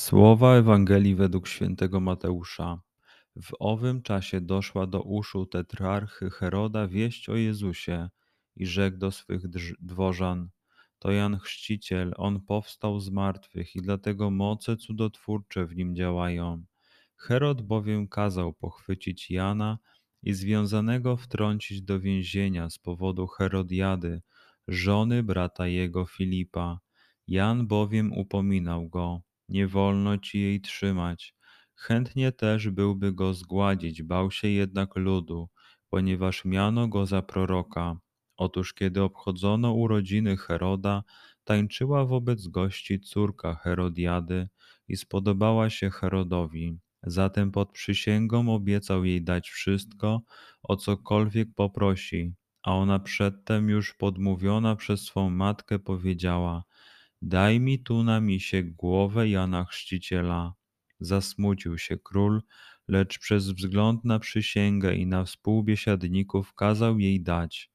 Słowa Ewangelii według świętego Mateusza. W owym czasie doszła do uszu tetrarchy Heroda wieść o Jezusie i rzekł do swych dworzan: To Jan Chrzciciel, on powstał z martwych i dlatego moce cudotwórcze w nim działają. Herod bowiem kazał pochwycić Jana i związanego wtrącić do więzienia z powodu Herodiady, żony brata jego Filipa. Jan bowiem upominał go nie wolno ci jej trzymać. Chętnie też byłby go zgładzić, bał się jednak ludu, ponieważ miano go za proroka. Otóż kiedy obchodzono urodziny Heroda, tańczyła wobec gości córka Herodiady i spodobała się Herodowi. Zatem pod przysięgą obiecał jej dać wszystko, o cokolwiek poprosi, a ona przedtem już podmówiona przez swą matkę powiedziała: Daj mi tu na misie głowę Jana Chrzciciela. Zasmucił się król, lecz przez wzgląd na przysięgę i na współbiesiadników kazał jej dać.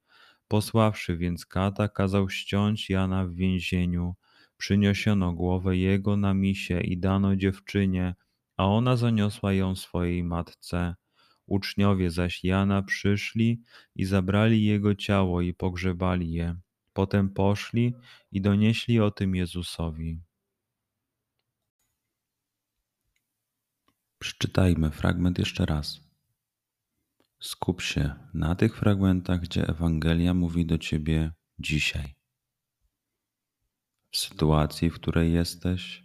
Posławszy więc kata, kazał ściąć Jana w więzieniu. Przyniesiono głowę jego na misie i dano dziewczynie, a ona zaniosła ją swojej matce. Uczniowie zaś Jana przyszli i zabrali jego ciało i pogrzebali je. Potem poszli i donieśli o tym Jezusowi. Przeczytajmy fragment jeszcze raz. Skup się na tych fragmentach, gdzie Ewangelia mówi do ciebie dzisiaj. W sytuacji, w której jesteś,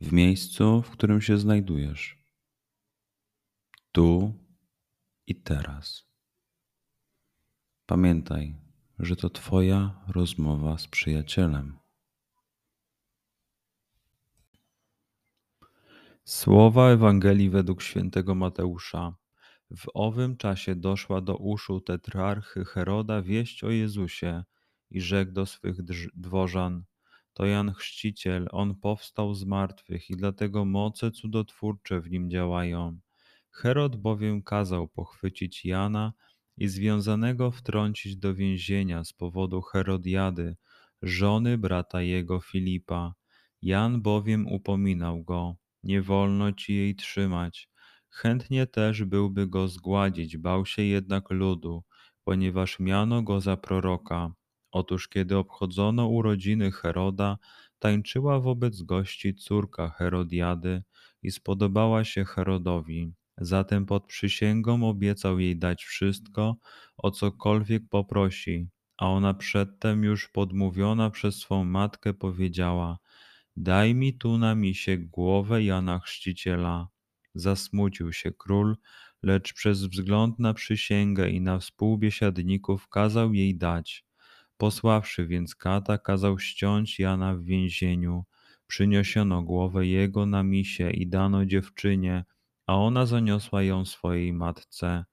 w miejscu, w którym się znajdujesz, tu i teraz. Pamiętaj, że to Twoja rozmowa z przyjacielem. Słowa Ewangelii według świętego Mateusza. W owym czasie doszła do uszu tetrarchy Heroda wieść o Jezusie i rzekł do swych dworzan: To Jan Chrzciciel, on powstał z martwych i dlatego moce cudotwórcze w nim działają. Herod bowiem kazał pochwycić Jana i związanego wtrącić do więzienia z powodu Herodiady, żony brata jego Filipa. Jan bowiem upominał go, nie wolno ci jej trzymać. Chętnie też byłby go zgładzić, bał się jednak ludu, ponieważ miano go za proroka. Otóż kiedy obchodzono urodziny Heroda, tańczyła wobec gości córka Herodiady i spodobała się Herodowi. Zatem pod przysięgą obiecał jej dać wszystko, o cokolwiek poprosi, a ona przedtem już podmówiona przez swą matkę powiedziała: Daj mi tu na misie głowę Jana Chrzciciela. Zasmucił się król, lecz przez wzgląd na przysięgę i na współbiesiadników kazał jej dać. Posławszy więc kata, kazał ściąć Jana w więzieniu. Przyniesiono głowę jego na misie i dano dziewczynie, a ona zaniosła ją swojej matce.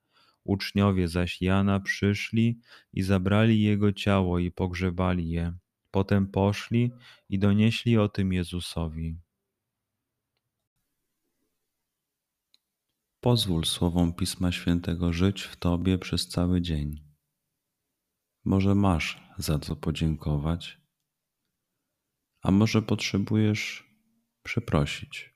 Uczniowie zaś Jana przyszli i zabrali jego ciało i pogrzebali je. Potem poszli i donieśli o tym Jezusowi. Pozwól słowom Pisma Świętego żyć w Tobie przez cały dzień. Może masz za co podziękować, a może potrzebujesz przeprosić.